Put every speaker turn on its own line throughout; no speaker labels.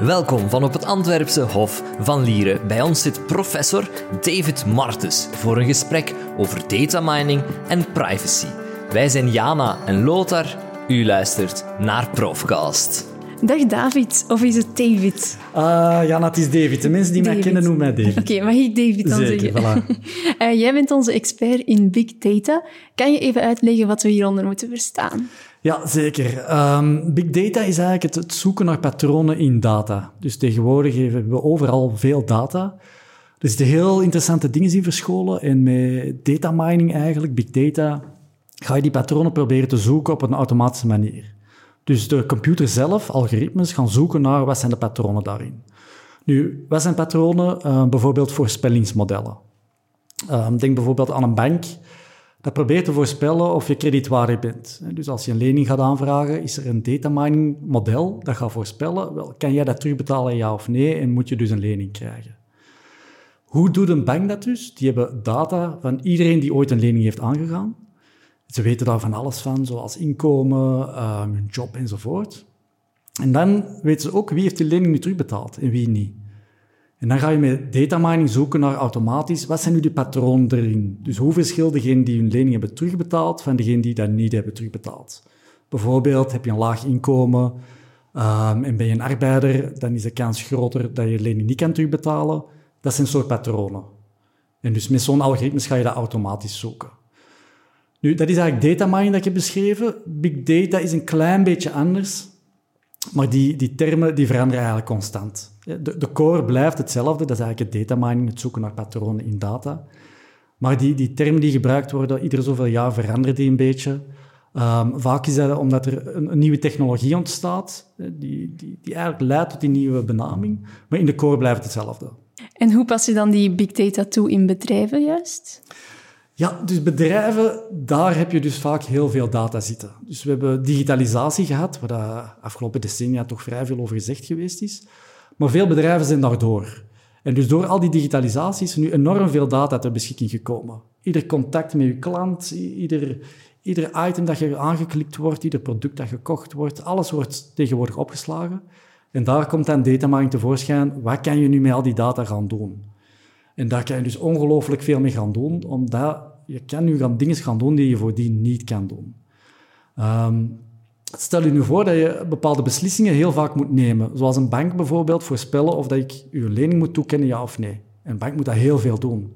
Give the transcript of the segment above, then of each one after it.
Welkom van op het Antwerpse Hof van Lieren. Bij ons zit professor David Martens voor een gesprek over data mining en privacy. Wij zijn Jana en Lothar. U luistert naar Profcast.
Dag David, of is het David?
Uh, ja, het is David. De mensen die mij kennen noemen mij David.
Oké, mag ik David dan
Zeker,
zeggen?
voilà.
Uh, jij bent onze expert in big data. Kan je even uitleggen wat we hieronder moeten verstaan?
Ja, zeker. Ehm, big data is eigenlijk het, het zoeken naar patronen in data. Dus tegenwoordig hebben we overal veel data. Er zitten heel interessante dingen in verscholen. En met data mining eigenlijk, big data, ga je die patronen proberen te zoeken op een automatische manier. Dus de computer zelf, algoritmes, gaan zoeken naar wat zijn de patronen daarin. Nu, wat zijn patronen? Uh, bijvoorbeeld voorspellingsmodellen. Um, denk bijvoorbeeld aan een bank. Dat probeert te voorspellen of je kredietwaardig bent. Dus als je een lening gaat aanvragen, is er een data mining model dat gaat voorspellen, wel, kan jij dat terugbetalen, ja of nee, en moet je dus een lening krijgen. Hoe doet een bank dat dus? Die hebben data van iedereen die ooit een lening heeft aangegaan. Ze weten daar van alles van, zoals inkomen, um, hun job enzovoort. En dan weten ze ook wie heeft die lening nu terugbetaald en wie niet. En dan ga je met data mining zoeken naar automatisch, wat zijn nu de patronen erin? Dus hoe verschilt degenen die hun lening hebben terugbetaald van degenen die dat niet hebben terugbetaald? Bijvoorbeeld, heb je een laag inkomen um, en ben je een arbeider, dan is de kans groter dat je lening niet kan terugbetalen. Dat zijn soort patronen. En dus met zo'n algoritme ga je dat automatisch zoeken. Nu, dat is eigenlijk data mining dat ik heb beschreven. Big data is een klein beetje anders, maar die, die termen die veranderen eigenlijk constant. De, de core blijft hetzelfde, dat is eigenlijk het data mining, het zoeken naar patronen in data. Maar die, die termen die gebruikt worden, ieder zoveel jaar veranderen die een beetje. Um, vaak is dat omdat er een, een, nieuwe technologie ontstaat, die, die, die eigenlijk leidt tot die nieuwe benaming. Maar in de core blijft hetzelfde.
En hoe pas je dan die big data toe in bedrijven juist?
Ja, dus bedrijven, daar heb je dus vaak heel veel data zitten. Dus we hebben digitalisatie gehad, waar de afgelopen decennia toch vrij veel over gezegd geweest is. Maar veel bedrijven zijn daardoor. En dus door al die digitalisatie is er nu enorm veel data ter beschikking gekomen. Ieder contact met je klant, ieder, ieder item dat je aangeklikt wordt, ieder product dat gekocht wordt, alles wordt tegenwoordig opgeslagen. En daar komt dan data mining tevoorschijn. Wat kan je nu met al die data gaan doen? En daar kan je dus ongelooflijk veel mee gaan doen, omdat je kan nu gaan dingen gaan doen die je voordien niet kan doen. Um, stel je nu voor dat je bepaalde beslissingen heel vaak moet nemen, zoals een bank bijvoorbeeld voorspellen of dat ik je lening moet toekennen, ja of nee. Een bank moet dat heel veel doen.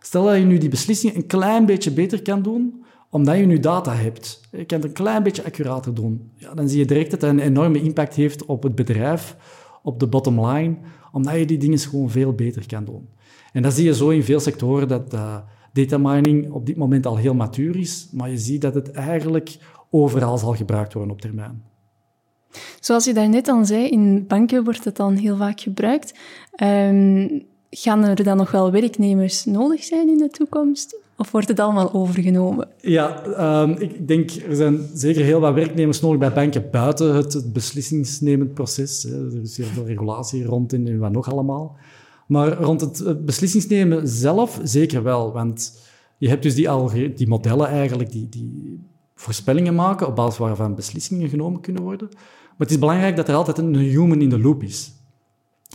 Stel dat je nu die beslissingen een klein beetje beter kan doen, omdat je nu data hebt. Je kan het een klein beetje accurater doen. Ja, dan zie je direct dat het een enorme impact heeft op het bedrijf, op de bottom line, omdat je die dingen gewoon veel beter kan doen. En dat zie je zo in veel sectoren, dat uh, data mining op dit moment al heel matuur is, maar je ziet dat het eigenlijk overal zal gebruikt worden op termijn.
Zoals je daarnet al zei, in banken wordt het dan heel vaak gebruikt. Um, gaan er dan nog wel werknemers nodig zijn in de toekomst? Of wordt het allemaal overgenomen?
Ja, um, ik denk er zijn zeker heel wat werknemers nodig bij banken buiten het, het beslissingsnemend proces. Er is heel veel regulatie rond en wat nog allemaal. Maar rond het beslissingsnemen zelf zeker wel. Want je hebt dus die, die modellen eigenlijk, die, die voorspellingen maken op basis waarvan beslissingen genomen kunnen worden. Maar het is belangrijk dat er altijd een human in de loop is.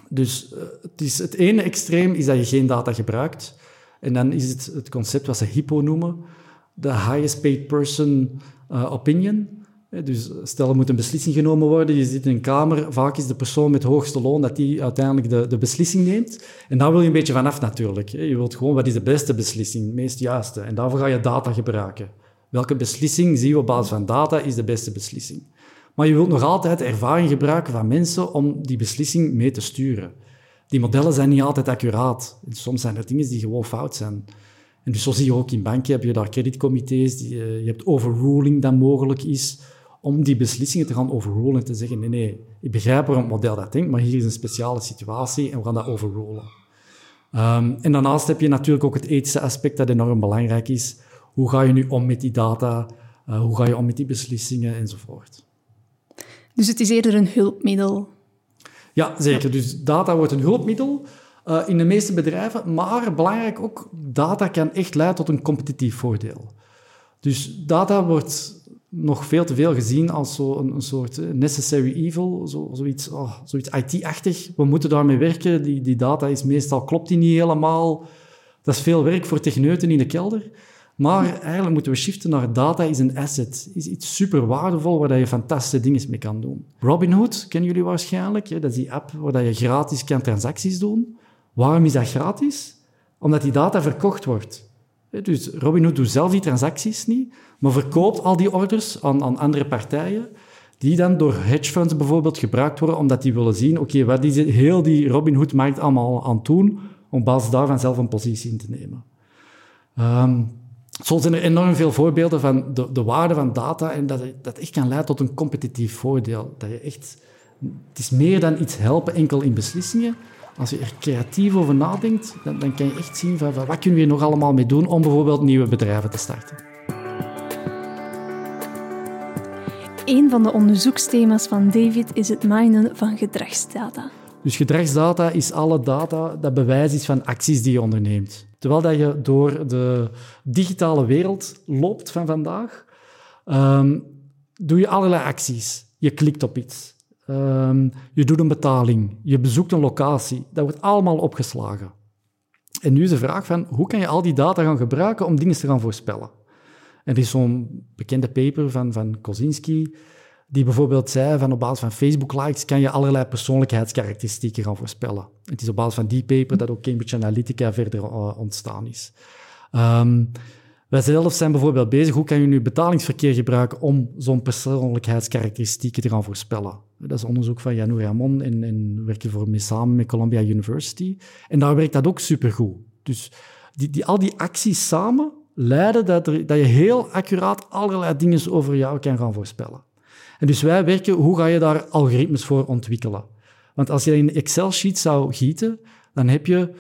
Dus het, is, het ene extreem is dat je geen data gebruikt. En dan is het het concept wat ze HIPPO noemen, de highest paid person uh, opinion. Dus stel er moet een beslissing genomen worden, je zit in een kamer, vaak is de persoon met het hoogste loon dat die uiteindelijk de, de beslissing neemt. En daar wil je een beetje vanaf natuurlijk. Je wilt gewoon, wat is de beste beslissing, het meest juiste? En daarvoor ga je data gebruiken. Welke beslissing zien we op basis van data is de beste beslissing? Maar je wilt nog altijd ervaring gebruiken van mensen om die beslissing mee te sturen. Die modellen zijn niet altijd accuraat. Soms zijn er dingen die gewoon fout zijn. En dus zo zie je ook in banken, heb je daar creditcomité's, die, je hebt overruling dat mogelijk is, om die beslissingen te gaan overrulen en te zeggen, nee, nee, ik begrijp waarom het model dat denkt, maar hier is een speciale situatie en we gaan dat overrulen. Um, en daarnaast heb je natuurlijk ook het ethische aspect dat enorm belangrijk is. Hoe ga je nu om met die data? Uh, hoe ga je om met die beslissingen enzovoort?
Dus het is eerder een hulpmiddel.
Ja, zeker. Dus data wordt een hulpmiddel uh, in de meeste bedrijven, maar belangrijk ook, data kan echt leiden tot een competitief voordeel. Dus data wordt nog veel te veel gezien als zo een, soort necessary evil, zo, zoiets, oh, zoiets IT-achtig. We moeten daarmee werken, die, die data is meestal, klopt die niet helemaal. Dat is veel werk voor techneuten in de kelder. Maar eigenlijk moeten we shiften naar data is een asset. Is iets super waardevol waar je fantastische dingen mee kan doen. Robinhood kennen jullie waarschijnlijk. Dat is die app waar je gratis kan transacties doen. Waarom is dat gratis? Omdat die data verkocht wordt. Dus Robinhood doet zelf die transacties niet, maar verkoopt al die orders aan, aan andere partijen, die dan door hedge funds bijvoorbeeld gebruikt worden, omdat die willen zien, oké, wat is heel die Robinhood-markt allemaal aan het doen, om basis daarvan zelf een positie in te nemen. Um, zo zijn er enorm veel voorbeelden van de, de waarde van data en dat dat echt kan leiden tot een competitief voordeel. Dat je echt, het is meer dan iets helpen enkel in beslissingen, als je er creatief over nadenkt, dan, dan kan je echt zien van, wat kunnen we hier nog allemaal mee doen om bijvoorbeeld nieuwe bedrijven te starten.
Een van de onderzoeksthema's van David is het minen van gedragsdata.
Dus gedragsdata is alle data dat bewijs is van acties die je onderneemt. Terwijl dat je door de digitale wereld loopt van vandaag, um, doe je allerlei acties. Je klikt op iets. Um, je doet een betaling, je bezoekt een locatie. Dat wordt allemaal opgeslagen. En nu is de vraag van, hoe kan je al die data gaan gebruiken om dingen te gaan voorspellen? En er is zo'n bekende paper van, van Kozinski, die bijvoorbeeld zei van op basis van Facebook-likes kan je allerlei persoonlijkheidskarakteristieken gaan voorspellen. Het is op basis van die paper dat ook Cambridge Analytica verder uh, ontstaan is. Um, wij zelf zijn bijvoorbeeld bezig, hoe kan je nu betalingsverkeer gebruiken om zo'n persoonlijkheidskarakteristieken te gaan voorspellen? Dat is onderzoek van Janou Ramon en, en werken voor mee samen met Columbia University. En daar werkt dat ook supergoed. Dus die, die, al die acties samen leiden dat, dat je heel accuraat allerlei dingen over jou kan gaan voorspellen. En dus wij werken, hoe ga je daar algoritmes voor ontwikkelen? Want als je een Excel-sheet zou gieten, dan heb je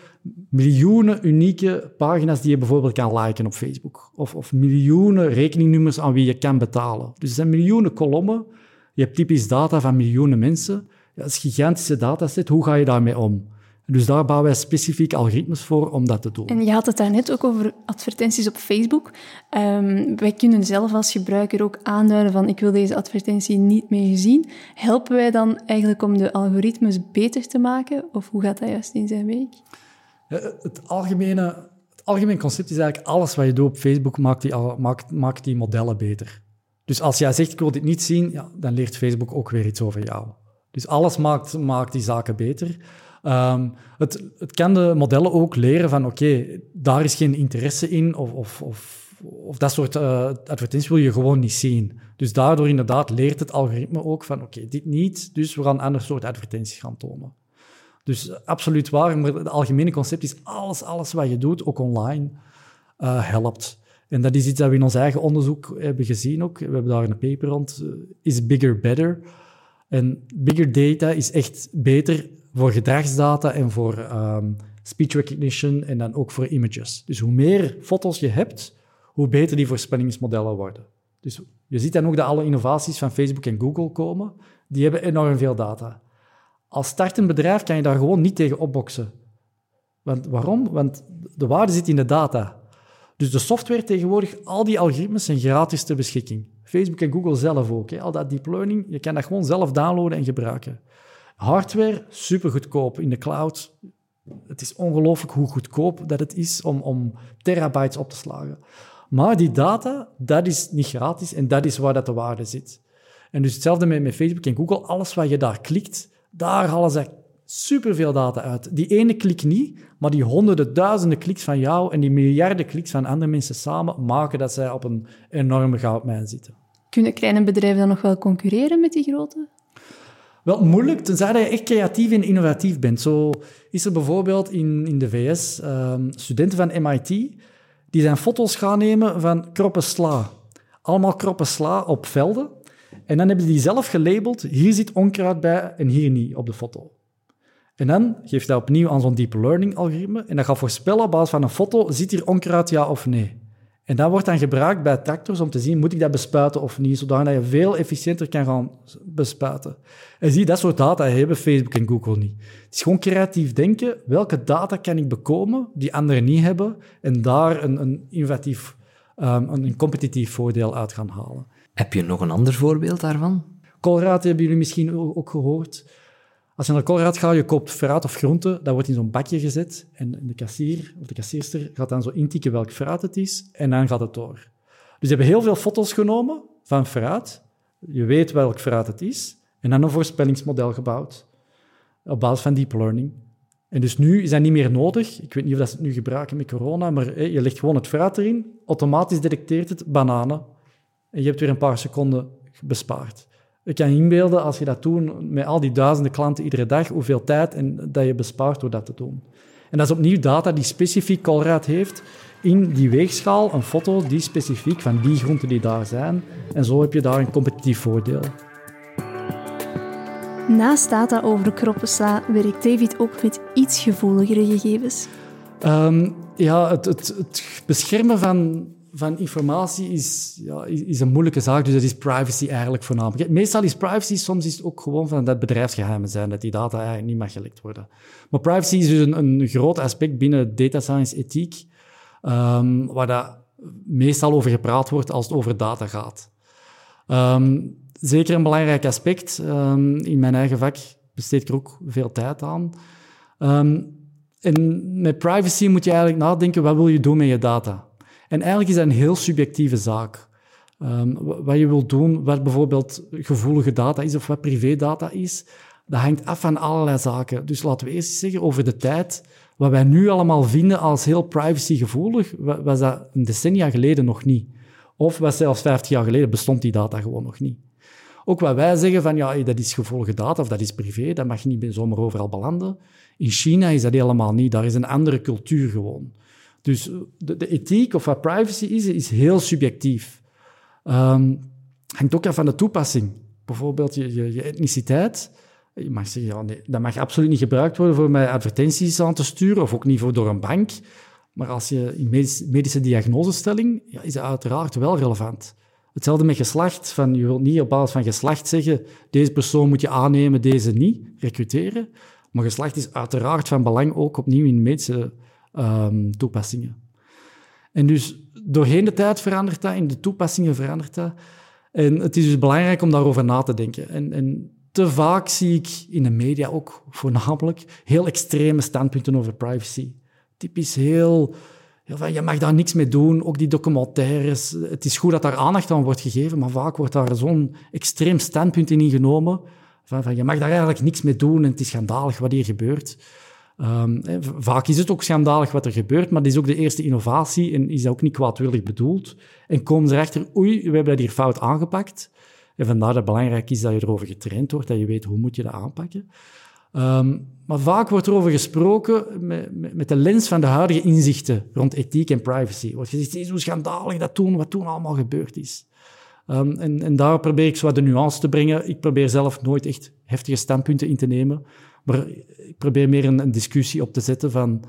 miljoenen unieke pagina's die je bijvoorbeeld kan liken op Facebook. Of, of miljoenen rekeningnummers aan wie je kan betalen. Dus er zijn miljoenen kolommen. Je hebt typisch data van miljoenen mensen. dat is een gigantische dataset. Hoe ga je daarmee om? Dus daar bouwen wij specifiek algoritmes voor om dat te doen.
En je had het daarnet ook over advertenties op Facebook. Um, wij kunnen zelf als gebruiker ook aanduiden van ik wil deze advertentie niet meer zien. Helpen wij dan eigenlijk om de algoritmes beter te maken? Of hoe gaat dat juist in zijn werk?
Het algemene, het concept is eigenlijk alles wat je doet op Facebook maakt die, maakt, maakt die modellen beter. Dus als jij zegt ik wil dit niet zien, ja, dan leert Facebook ook weer iets over jou. Dus alles maakt, maakt die zaken beter. Um, het, het kan de modellen ook leren van oké, daar is geen interesse in of, of, of, of dat soort uh, advertenties wil je gewoon niet zien. Dus daardoor inderdaad leert het algoritme ook van oké, dit niet, dus we gaan een ander soort advertenties gaan tonen. Dus absoluut waar, maar het algemene concept is alles, alles wat je doet, ook online, uh, helpt. En dat is iets dat we in ons eigen onderzoek hebben gezien ook. We hebben daar een paper rond, uh, is bigger better? En bigger data is echt beter voor gedragsdata en voor um, speech recognition en dan ook voor images. Dus hoe meer foto's je hebt, hoe beter die voorspellingsmodellen worden. Dus je ziet dan ook dat alle innovaties van Facebook en Google komen, die hebben enorm veel data. Als startend bedrijf kan je daar gewoon niet tegen opboksen. Want, waarom? Want de waarde zit in de data. Dus de software tegenwoordig, al die algoritmes zijn gratis ter beschikking. Facebook en Google zelf ook. Hè. Al dat deep learning, je kan dat gewoon zelf downloaden en gebruiken. Hardware, super goedkoop in de cloud. Het is ongelooflijk hoe goedkoop dat het is om, om terabytes op te slagen. Maar die data, dat is niet gratis en dat is waar dat de waarde zit. En dus hetzelfde met, met Facebook en Google. Alles wat je daar klikt, daar halen ze superveel data uit. Die ene klik niet, maar die honderden, duizenden kliks van jou en die miljarden kliks van andere mensen samen maken dat zij op een enorme goudmijn zitten.
Kunnen kleine bedrijven dan nog wel concurreren met die grote?
Wel moeilijk, tenzij je echt creatief en innovatief bent. Zo is er bijvoorbeeld in, in de VS ehm, studenten van MIT die zijn foto's gaan nemen van kroppen sla. Allemaal kroppen sla op velden. En dan hebben ze die zelf gelabeld. Hier zit onkruid bij en hier niet op de foto. En dan geeft hij opnieuw aan zo'n deep learning algoritme en dat gaat voorspellen op basis van een foto, zit hier onkruid ja of nee. En dat wordt dan gebruikt bij tractors om te zien, moet ik dat bespuiten of niet, zodat je veel efficiënter kan gaan bespuiten. En zie, dat soort data hebben Facebook en Google niet. Het is gewoon creatief denken, welke data kan ik bekomen die anderen niet hebben, en daar een, een innovatief, um, een competitief voordeel uit gaan halen.
Heb je nog een ander voorbeeld daarvan?
Koolraad hebben jullie misschien ook gehoord. Als je naar Koolraad gaat, je koopt fruit of groente, dat wordt in zo'n bakje gezet en de kassier of de kassierster gaat dan zo intikken welk fruit het is en dan gaat het door. Dus ze hebben heel veel foto's genomen van fruit. Je weet welk fruit het is en dan een voorspellingsmodel gebouwd op basis van deep learning. En dus nu is dat niet meer nodig. Ik weet niet of dat ze het nu gebruiken met corona, maar je legt gewoon het fruit erin, automatisch detecteert het bananen en je hebt weer een paar seconden bespaard. Je kan inbeelden, als je dat doet met al die duizenden klanten iedere dag, hoeveel tijd en dat je bespaart door dat te doen. En dat is opnieuw data die specifiek Colruyt heeft in die weegschaal, een foto die specifiek van die groenten die daar zijn. En zo heb je daar een competitief voordeel.
Naast data over kroppensla werkt David ook met iets gevoeligere gegevens.
Um, ja, het, het, het beschermen van van informatie is, ja, is een moeilijke zaak, dus dat is privacy eigenlijk voornamelijk. Meestal is privacy, soms is het ook gewoon van dat bedrijfsgeheimen zijn, dat die data eigenlijk niet mag gelekt worden. Maar privacy is dus een, een groot aspect binnen data science ethiek, um, waar dat meestal over gepraat wordt als het over data gaat. Um, zeker een belangrijk aspect. Um, in mijn eigen vak besteed ik er ook veel tijd aan. en met privacy moet je eigenlijk nadenken, wat wil je doen met je data? En eigenlijk is dat een heel subjectieve zaak. Um, wat je wilt doen, wat bijvoorbeeld gevoelige data is of wat privédata is, dat hangt af van allerlei zaken. Dus laten we eerst zeggen over de tijd. Wat wij nu allemaal vinden als heel privacygevoelig, was dat een decennia geleden nog niet. Of was zelfs 50 jaar geleden bestond die data gewoon nog niet. Ook wat wij zeggen van ja, dat is gevoelige data of dat is privé, dat mag niet zomaar overal belanden. In China is dat helemaal niet. Daar is een andere cultuur gewoon. Dus de, de, ethiek of wat privacy is, is heel subjectief. Um, hangt ook af van de toepassing. Bijvoorbeeld je, je, etniciteit. Je mag zeggen, ja, nee, dat mag absoluut niet gebruikt worden voor mij advertenties aan te sturen, of ook niet voor door een bank. Maar als je in medische, medische diagnosestelling, ja, is dat uiteraard wel relevant. Hetzelfde met geslacht. Van, je wilt niet op basis van geslacht zeggen, deze persoon moet je aannemen, deze niet, recruteren. Maar geslacht is uiteraard van belang, ook opnieuw in medische um, toepassingen. En dus doorheen de tijd verandert dat, in de toepassingen verandert dat. En het is dus belangrijk om daarover na te denken. En, en te vaak zie ik in de media ook voornamelijk heel extreme standpunten over privacy. Typisch heel, heel van, je mag daar niks mee doen, ook die documentaires. Het is goed dat daar aandacht aan wordt gegeven, maar vaak wordt daar zo'n extreem standpunt in ingenomen. Van, van, je mag daar eigenlijk niks mee doen en het is schandalig wat hier gebeurt. Um, vaak is het ook schandalig wat er gebeurt, maar het is ook de eerste innovatie en is ook niet kwaadwillig bedoeld. En komen ze erachter, oei, we hebben dat hier fout aangepakt. En vandaar dat het belangrijk is dat je erover getraind wordt, dat je weet hoe moet je dat aanpakken. Um, maar vaak wordt er over gesproken met, met, de lens van de huidige inzichten rond ethiek en privacy. Wordt gezegd, is hoe schandalig dat toen, wat toen allemaal gebeurd is. Um, en, en daar probeer ik zo wat de nuance te brengen. Ik probeer zelf nooit echt heftige standpunten in te nemen. Maar ik probeer meer een, een, discussie op te zetten van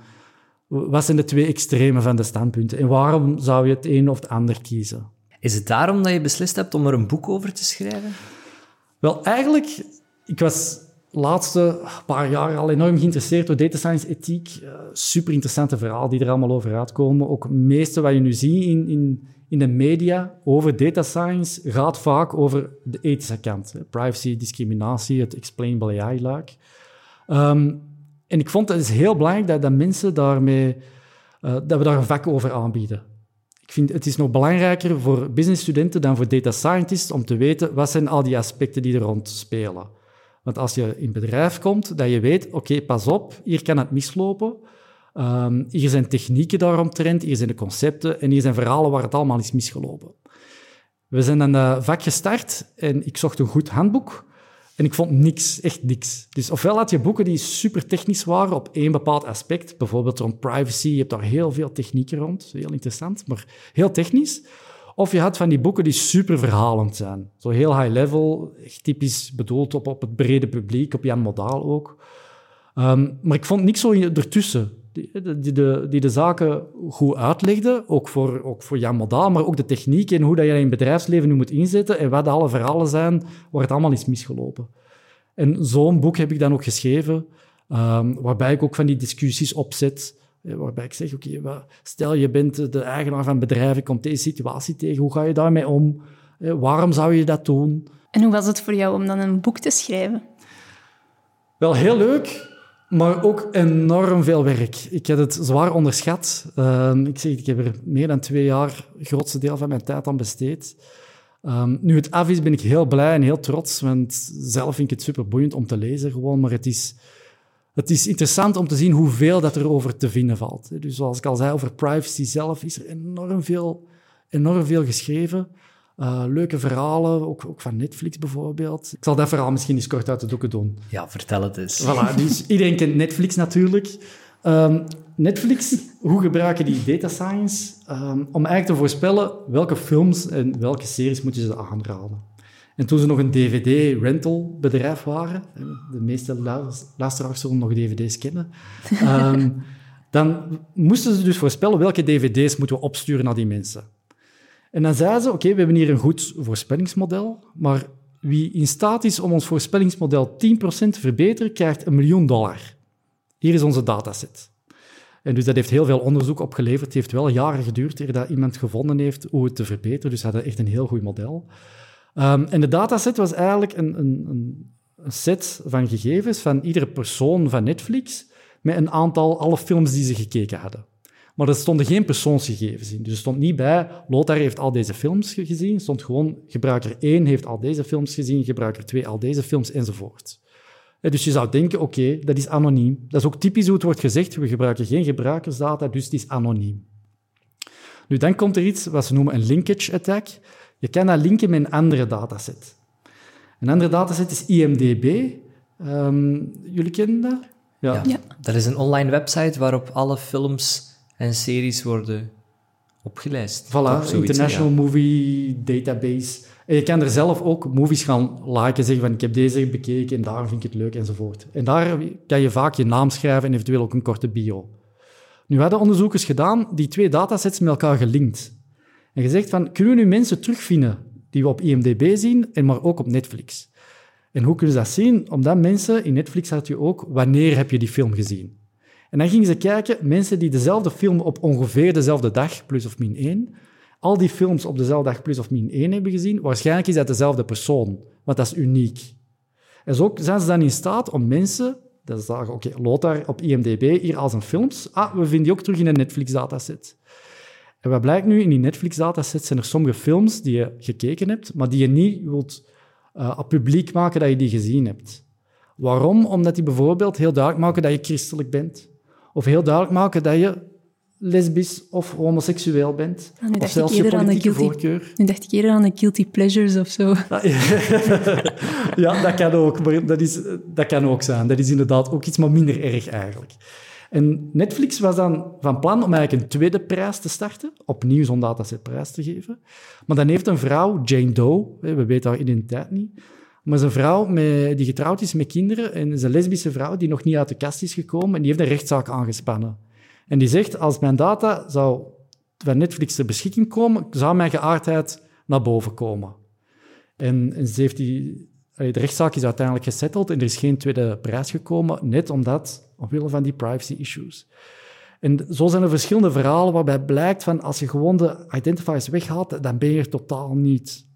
wat zijn de twee extremen van de standpunten en waarom zou je het een of het ander kiezen?
Is het daarom dat je beslist hebt om er een boek over te schrijven?
Wel, eigenlijk, ik was de laatste paar jaar al enorm geïnteresseerd door data science ethiek. Uh, super interessante verhalen die er allemaal over uitkomen. Ook het meeste wat je nu ziet in, in, in de media over data science gaat vaak over de ethische kant. Privacy, discriminatie, het explainable AI-luik. Um, en ik vond het is heel belangrijk dat, dat mensen daarmee, uh, dat we daar een vak over aanbieden. Ik vind het is nog belangrijker voor businessstudenten dan voor data scientists om te weten wat zijn al die aspecten die er rond spelen. Want als je in bedrijf komt, dat je weet, oké, pas op, hier kan het mislopen. Um, hier zijn technieken daaromtrend, hier zijn de concepten en hier zijn verhalen waar het allemaal is misgelopen. We zijn dan dat vak gestart en ik zocht een goed handboek. En ik vond niks, echt niks. Dus ofwel had je boeken die super technisch waren op één bepaald aspect, bijvoorbeeld rond privacy, je hebt daar heel veel technieken rond, heel interessant, maar heel technisch. Of je had van die boeken die super verhalend zijn. Zo heel high level, typisch bedoeld op, op het brede publiek, op Jan Modaal ook. Um, maar ik vond niks zo ertussen die, die, de, die de zaken goed uitlegde, ook voor, ook voor Jan Modaal, maar ook de techniek en hoe dat je in het bedrijfsleven nu moet inzetten en wat alle verhalen zijn waar het allemaal is misgelopen. En zo'n boek heb ik dan ook geschreven, um, waarbij ik ook van die discussies opzet, eh, waarbij ik zeg, oké, okay, stel je bent de eigenaar van een bedrijf, je komt deze situatie tegen, hoe ga je daarmee om? waarom zou je dat doen?
En hoe was het voor jou om dan een boek te schrijven?
Wel heel leuk, maar ook enorm veel werk. Ik heb het zwaar onderschat. Ehm, ik, zeg, ik heb er meer dan twee jaar grootste deel van mijn tijd aan besteed. Um, nu het af is, ben ik heel blij en heel trots, want zelf vind ik het super boeiend om te lezen gewoon, maar het is, het is interessant om te zien hoeveel dat er over te vinden valt. Dus zoals ik al zei, over privacy zelf is er enorm veel, enorm veel geschreven. Uh, leuke verhalen, ook, ook, van Netflix bijvoorbeeld. Ik zal dat verhaal misschien eens kort uit de doeken doen.
Ja, vertel het eens.
Voilà, dus iedereen kent Netflix natuurlijk. Um, Netflix, hoe gebruiken die data science um, om eigenlijk te voorspellen welke films en welke series moeten ze aanraden. En toen ze nog een DVD-rental bedrijf waren, de meeste luisteraars zullen nog DVD's kennen, um, dan moesten ze dus voorspellen welke DVD's moeten we opsturen naar die mensen. En dan zeiden ze, oké, we hebben hier een goed voorspellingsmodel, maar wie in staat is om ons voorspellingsmodel 10% te verbeteren, krijgt een miljoen dollar. Hier is onze dataset. En dus dat heeft heel veel onderzoek opgeleverd. Het heeft wel jaren geduurd eer dat iemand gevonden heeft hoe het te verbeteren. Dus ze hadden echt een heel goed model. Um, en de dataset was eigenlijk een, een, een, set van gegevens van iedere persoon van Netflix met een aantal, alle films die ze gekeken hadden. Maar er stonden geen persoonsgegevens in. Dus er stond niet bij, Lothar heeft al deze films gezien. Er stond gewoon, gebruiker 1 heeft al deze films gezien, gebruiker 2 al deze films, enzovoort. Dus je zou denken, oké, dat is anoniem. Dat is ook typisch hoe het wordt gezegd, we gebruiken geen gebruikersdata, dus het is anoniem. Nu, dan komt er iets wat ze noemen een linkage attack. Je kan dat linken met een andere dataset. Een andere dataset is IMDB. Um, jullie kennen dat?
Ja. ja. Dat is een online website waarop alle films en series worden opgelijst.
Voilà, International Movie Database. En je kan er zelf ook movies gaan liken, zeggen van ik heb deze bekeken en daar vind ik het leuk enzovoort. En daar kan je vaak je naam schrijven en eventueel ook een korte bio. Nu hadden onderzoekers gedaan die twee datasets met elkaar gelinkt. En gezegd van, kunnen we nu mensen terugvinden die we op IMDb zien, en maar ook op Netflix? En hoe kunnen ze dat zien? Omdat mensen, in Netflix had je ook, wanneer heb je die film gezien? En dan gingen ze kijken, mensen die dezelfde film op ongeveer dezelfde dag, plus of min 1, al die films op dezelfde dag plus of min 1 hebben gezien, waarschijnlijk is dat dezelfde persoon, want dat is uniek. En zo zijn ze dan in staat om mensen, dat is oké, Lothar op IMDb, hier als een films, ah, we vinden die ook terug in een Netflix-dataset. En wat blijkt nu, in die Netflix-dataset zijn er sommige films die je gekeken hebt, maar die je niet wilt uh, publiek maken dat je die gezien hebt. Waarom? Omdat die bijvoorbeeld heel duidelijk maken dat je christelijk bent. Of heel duidelijk maken dat je lesbisch of homoseksueel bent.
Ah,
of zelfs je politieke guilty, voorkeur.
Nu dacht ik eerder aan de guilty pleasures of zo.
Ah, ja, dat kan ook. Maar dat, is, dat kan ook zijn. Dat is inderdaad ook iets maar minder erg eigenlijk. En Netflix was dan van plan om eigenlijk een tweede prijs te starten, opnieuw zo'n datasetprijs te geven. Maar dan heeft een vrouw, Jane Doe, we weten haar identiteit niet, maar is een vrouw met, die getrouwd is met kinderen en een lesbische vrouw die nog niet uit de kast is gekomen en die heeft een rechtszaak aangespannen. En die zegt, als mijn data zou van Netflix ter beschikking komen, zou mijn geaardheid naar boven komen. En, en ze heeft die, de rechtszaak is uiteindelijk gesetteld en er is geen tweede prijs gekomen, net omdat, omwille van die privacy issues. En zo zijn er verschillende verhalen waarbij blijkt van als je gewoon de identifiers weghaalt, dan ben je er totaal niet.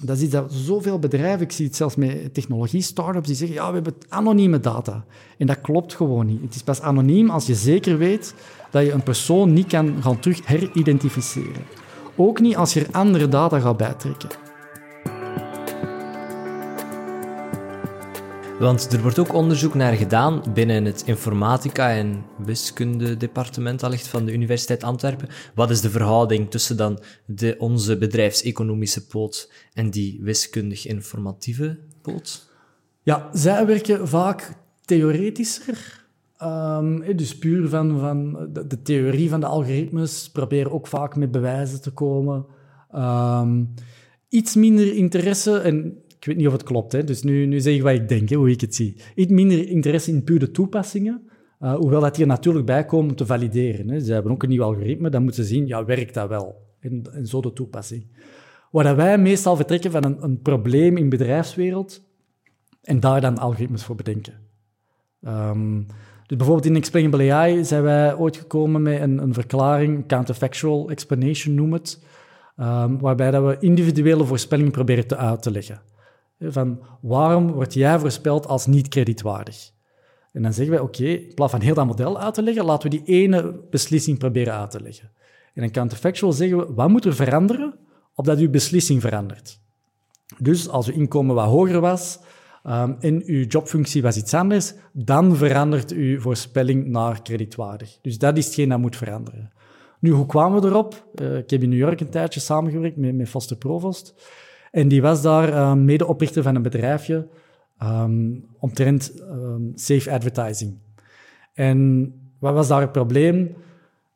Dat is iets dat zoveel bedrijven, ik zie het zelfs met technologie-startups, die zeggen, ja, we hebben anonieme data. En dat klopt gewoon niet. Het is pas anoniem als je zeker weet dat je een persoon niet kan gaan terug heridentificeren. Ook niet als je er andere data gaat bijtrekken.
Want er wordt ook onderzoek naar gedaan binnen het informatica- en wiskunde-departement allicht van de Universiteit Antwerpen. Wat is de verhouding tussen dan de, onze bedrijfseconomische poot en die wiskundig-informatieve poot?
Ja, zij werken vaak theoretischer. Um, dus puur van, van de, theorie van de algoritmes, proberen ook vaak met bewijzen te komen. Um, iets minder interesse, en ik weet niet of het klopt, hè. dus nu, nu zeg ik wat ik denk, hè, hoe ik het zie. Iets minder interesse in pure toepassingen, uh, hoewel dat hier natuurlijk bij komt om te valideren. Hè. Ze hebben ook een nieuw algoritme, dan moeten ze zien, ja, werkt dat wel? En, en zo de toepassing. Waar wij meestal vertrekken van een, een probleem in de bedrijfswereld en daar dan algoritmes voor bedenken. Um, dus bijvoorbeeld in Explainable AI zijn wij ooit gekomen met een, een verklaring, counterfactual explanation noem het, ehm, waarbij dat we individuele voorspellingen proberen te uit te leggen. Van waarom word jij voorspeld als niet kredietwaardig? En dan zeggen wij, oké, in plaats van heel dat model uit te leggen, laten we die ene beslissing proberen uit te leggen. En in counterfactual zeggen we, wat moet er veranderen opdat uw beslissing verandert? Dus als uw inkomen wat hoger was um, en uw jobfunctie was iets anders, dan verandert uw voorspelling naar kredietwaardig. Dus dat is hetgeen dat moet veranderen. Nu, hoe kwamen we erop? Uh, ik heb in New York een tijdje samengewerkt met, met Foster Provost. En die was daar uh, medeoprichter van een bedrijfje um, omtrent um, safe advertising. En wat was daar het probleem?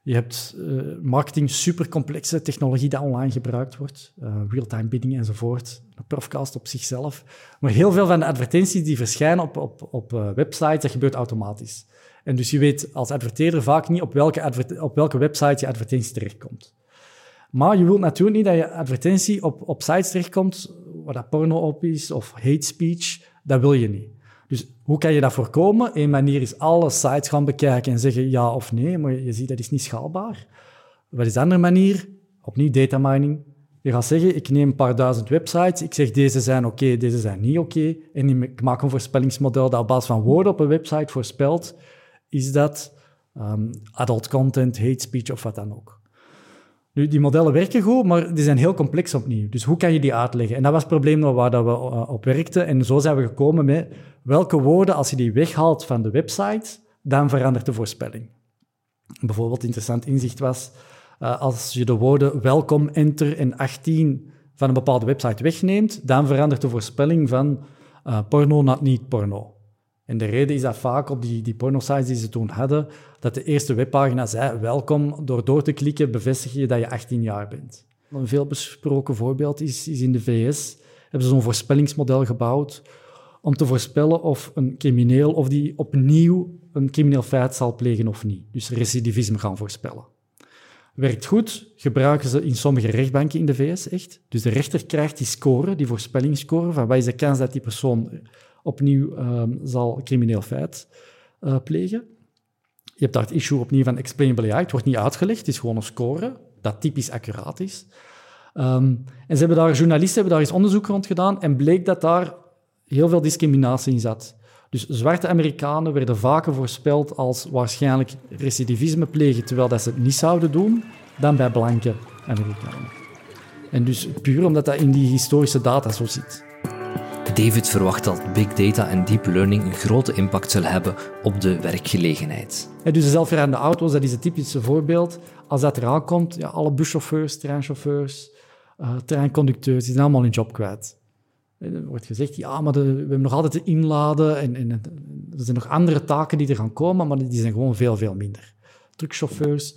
Je hebt uh, marketing, supercomplexe technologie die online gebruikt wordt, uh, real-time bidding enzovoort, een profcast op zichzelf. Maar heel veel van de advertenties die verschijnen op, op, op uh, websites, dat gebeurt automatisch. En dus je weet als adverteerder vaak niet op welke, op welke website je advertentie terechtkomt. Maar je wilt natuurlijk niet dat je advertentie op, op sites terechtkomt waar dat porno op is of hate speech. Dat wil je niet. Dus hoe kan je dat voorkomen? Eén manier is alle sites gaan bekijken en zeggen ja of nee, maar je ziet dat is niet schaalbaar. Wat is de andere manier? Opnieuw data mining. Je gaat zeggen, ik neem een paar duizend websites, ik zeg deze zijn oké, deze zijn niet oké, en ik maak een voorspellingsmodel dat op basis van woorden op een website voorspelt, is dat um, adult content, hate speech of wat dan ook. Nu, die modellen werken goed, maar die zijn heel complex opnieuw. Dus hoe kan je die uitleggen? En dat was het probleem waar dat we eh, op werkten. En zo zijn we gekomen met welke woorden, als je die weghaalt van de website, dan verandert de voorspelling. Bijvoorbeeld, interessant inzicht was, uh, als je de woorden welkom, enter en 18 van een bepaalde website wegneemt, dan verandert de voorspelling van uh, porno naar niet porno. En de reden is dat vaak op die, die pornosites die ze toen hadden, dat de eerste webpagina zei, welkom, door door te klikken bevestig je dat je 18 jaar bent. Een veelbesproken voorbeeld is, is in de VS, hebben ze zo'n voorspellingsmodel gebouwd om te voorspellen of een crimineel, of die opnieuw een crimineel feit zal plegen of niet. Dus recidivisme gaan voorspellen. Werkt goed, gebruiken ze in sommige rechtbanken in de VS echt. Dus de rechter krijgt die score, die voorspellingsscore, van wat is de kans dat die persoon opnieuw um, zal crimineel feit uh, plegen. Je hebt daar het issue opnieuw van explainable AI. Het wordt niet uitgelegd, het is gewoon een score dat typisch accuraat is. Um, en ze hebben daar, journalisten hebben daar eens onderzoek rond gedaan en bleek dat daar heel veel discriminatie in zat. Dus zwarte Amerikanen werden vaker voorspeld als waarschijnlijk recidivisme plegen, terwijl dat ze het niet zouden doen, dan bij blanke Amerikanen. En dus puur omdat dat in die historische data zo zit.
David verwacht dat big data en deep learning een grote impact zullen hebben op de werkgelegenheid.
Ja, dus de zelfrijdende auto's, dat is het typische voorbeeld. Als dat eraan komt, ja, alle buschauffeurs, treinchauffeurs, uh, treinconducteurs, die zijn allemaal hun job kwijt. Er wordt gezegd, ja, maar we hebben nog altijd te inladen en, en, er zijn nog andere taken die er gaan komen, maar die zijn gewoon veel, veel minder. Truckchauffeurs.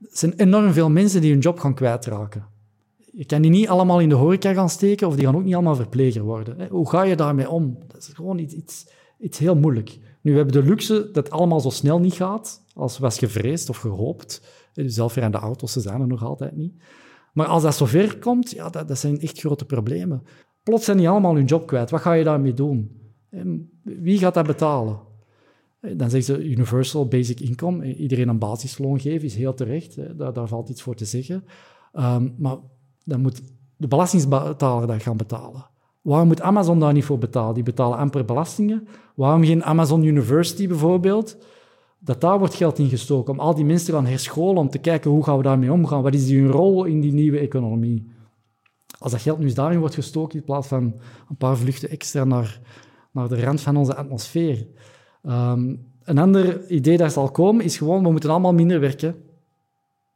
Er zijn enorm veel mensen die hun job gaan kwijtraken je kan die niet allemaal in de horeca gaan steken of die gaan ook niet allemaal verpleger worden. Hoe ga je daarmee om? Dat is gewoon iets, iets, heel moeilijk. Nu, we hebben de luxe dat het allemaal zo snel niet gaat als was gevreesd of gehoopt. Dus de auto's, ze zijn er nog altijd niet. Maar als dat zover komt, ja, dat, dat zijn echt grote problemen. Plots zijn die allemaal hun job kwijt. Wat ga je daarmee doen? Wie gaat dat betalen? Dan zeggen ze universal basic income. Iedereen een basisloon geven is heel terecht. Daar, daar valt iets voor te zeggen. Um, maar dan moet de belastingbetaler dat gaan betalen. Waarom moet Amazon daar niet voor betalen? Die betalen amper belastingen. Waarom geen Amazon University bijvoorbeeld? Dat daar wordt geld in gestoken om al die mensen te gaan herscholen, om te kijken hoe gaan we daarmee omgaan. Wat is hun rol in die nieuwe economie? Als dat geld nu eens daarin wordt gestoken in plaats van een paar vluchten extra naar, naar de rand van onze atmosfeer. Ehm, een ander idee dat zal komen is gewoon, we moeten allemaal minder werken.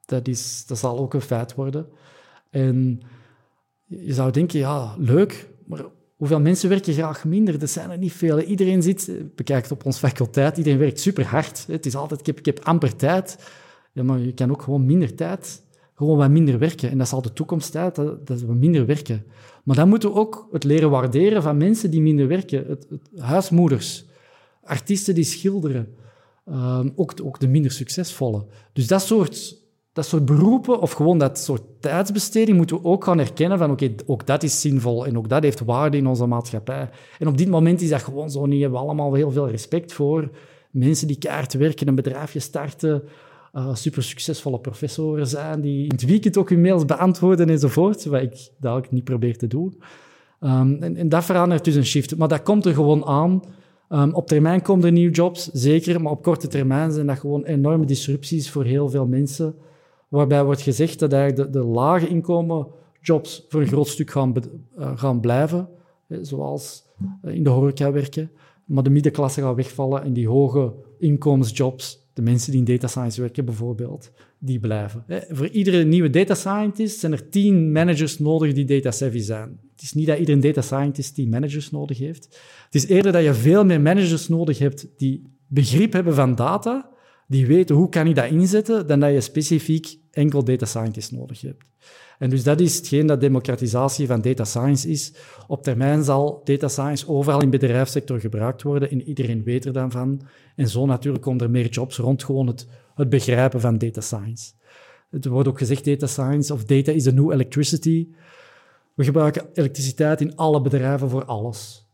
Dat, is, dat zal ook een feit worden. En je zou denken, ja, leuk, maar hoeveel mensen werken graag minder? Dat zijn er niet veel. Iedereen zit, bekijkt op ons faculteit, iedereen werkt super hard. Het is altijd, ik heb, ik heb amper tijd. Ja, maar je kan ook gewoon minder tijd, gewoon wat minder werken. En dat zal de toekomst tijd, dat, dat we minder werken. Maar dan moeten we ook het leren waarderen van mensen die minder werken. Het huismoeders, artiesten die schilderen, ehm, ook, ook de minder succesvolle. Dus dat soort dat soort beroepen of gewoon dat soort tijdsbesteding moeten we ook gaan herkennen van oké, ook dat is zinvol en ook dat heeft waarde in onze maatschappij. En op dit moment is dat gewoon zo niet. We hebben allemaal heel veel respect voor mensen die kaart werken, een bedrijfje starten, uh, super succesvolle professoren zijn die in het weekend ook hun mails beantwoorden enzovoort, wat ik dadelijk niet probeer te doen. Um, en, en, dat verandert dus een shift. Maar dat komt er gewoon aan. Um, op termijn komen er nieuwe jobs, zeker, maar op korte termijn zijn dat gewoon enorme disrupties voor heel veel mensen, waarbij wordt gezegd dat de, de lage inkomen jobs voor een groot stuk gaan, uh, gaan blijven, zoals in de horeca werken, maar de middenklasse gaat wegvallen en die hoge inkomensjobs de mensen die in data science werken bijvoorbeeld, die blijven. Voor iedere nieuwe data scientist zijn er tien managers nodig die data savvy zijn. Het is niet dat iedere data scientist tien managers nodig heeft. Het is eerder dat je veel meer managers nodig hebt die begrip hebben van data, die weten hoe kan ik dat inzetten, dan dat je specifiek enkel data scientists nodig hebt. En dus dat is hetgeen dat democratisatie van data science is. Op termijn zal data science overal in de bedrijfssector gebruikt worden en iedereen weet er dan van. En zo natuurlijk komen er meer jobs rond gewoon het, het begrijpen van data science. Er wordt ook gezegd data science of data is the new electricity. We gebruiken elektriciteit in alle bedrijven voor alles.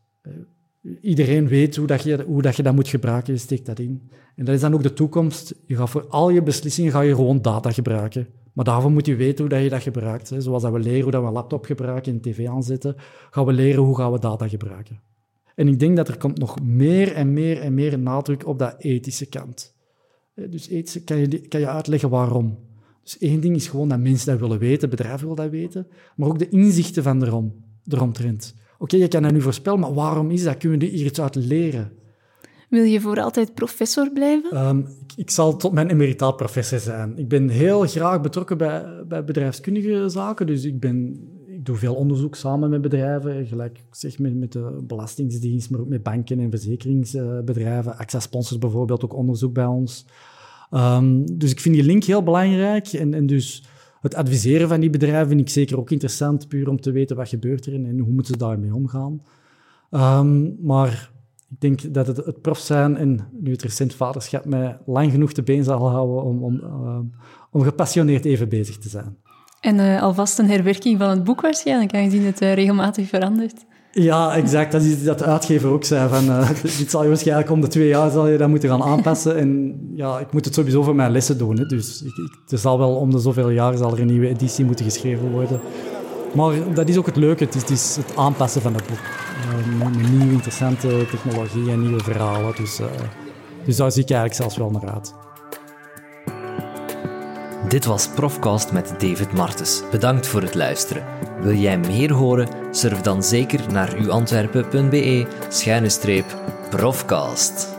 Iedereen weet hoe, dat je, hoe dat je dat moet gebruiken, je steekt dat in. En dat is dan ook de toekomst. Je gaat voor al je beslissingen ga je gewoon data gebruiken. Maar daarvoor moet je weten hoe dat je dat gebruikt. Hè. Zoals dat we leren hoe dat we een laptop gebruiken en tv aanzetten, gaan we leren hoe gaan we data gebruiken. En ik denk dat er komt nog meer en meer en meer nadruk op dat ethische kant. Dus ethische, kan, je, kan je uitleggen waarom? Dus één ding is gewoon dat mensen dat willen weten, bedrijven willen dat weten, maar ook de inzichten van erom. Oké, je kan dat nu voorspellen, maar waarom is dat? Kunnen we hier iets uit leren?
Wil je voor altijd professor blijven?
Um, ik, ik, zal tot mijn emeritaal professor zijn. Ik ben heel graag betrokken bij, bij bedrijfskundige zaken, dus ik, ben, ik doe veel onderzoek samen met bedrijven, gelijk zeg met, met de Belastingdienst, maar ook met banken en verzekeringsbedrijven. AXA sponsors bijvoorbeeld ook onderzoek bij ons. Um, dus ik vind die link heel belangrijk en, en dus het adviseren van die bedrijven vind ik zeker ook interessant, puur om te weten wat gebeurt er en, hoe moeten ze daarmee omgaan. Um, maar ik denk dat het, het prof zijn en nu het recent vaderschap mij lang genoeg te been zal houden om, om, uh, om gepassioneerd even bezig te zijn.
En uh, alvast een herwerking van het boek waarschijnlijk, aangezien het uh, regelmatig verandert.
Ja, exact. Dat is dat de uitgever ook zei. Van, uh, dit zal je waarschijnlijk om de twee jaar zal je dat moeten gaan aanpassen. En ja, ik moet het sowieso voor mijn lessen doen. Hè. Dus ik, er zal wel om de zoveel jaar zal er een nieuwe editie moeten geschreven worden. Maar dat is ook het leuke, het is, het, aanpassen van het boek. Met, nieuwe interessante technologie en nieuwe verhalen. Dus, uh, dus daar zie ik eigenlijk zelfs wel naar uit.
Dit was Profcast met David Martens. Bedankt voor het luisteren. Wil jij meer horen? Surf dan zeker naar uantwerpen.be-profcast.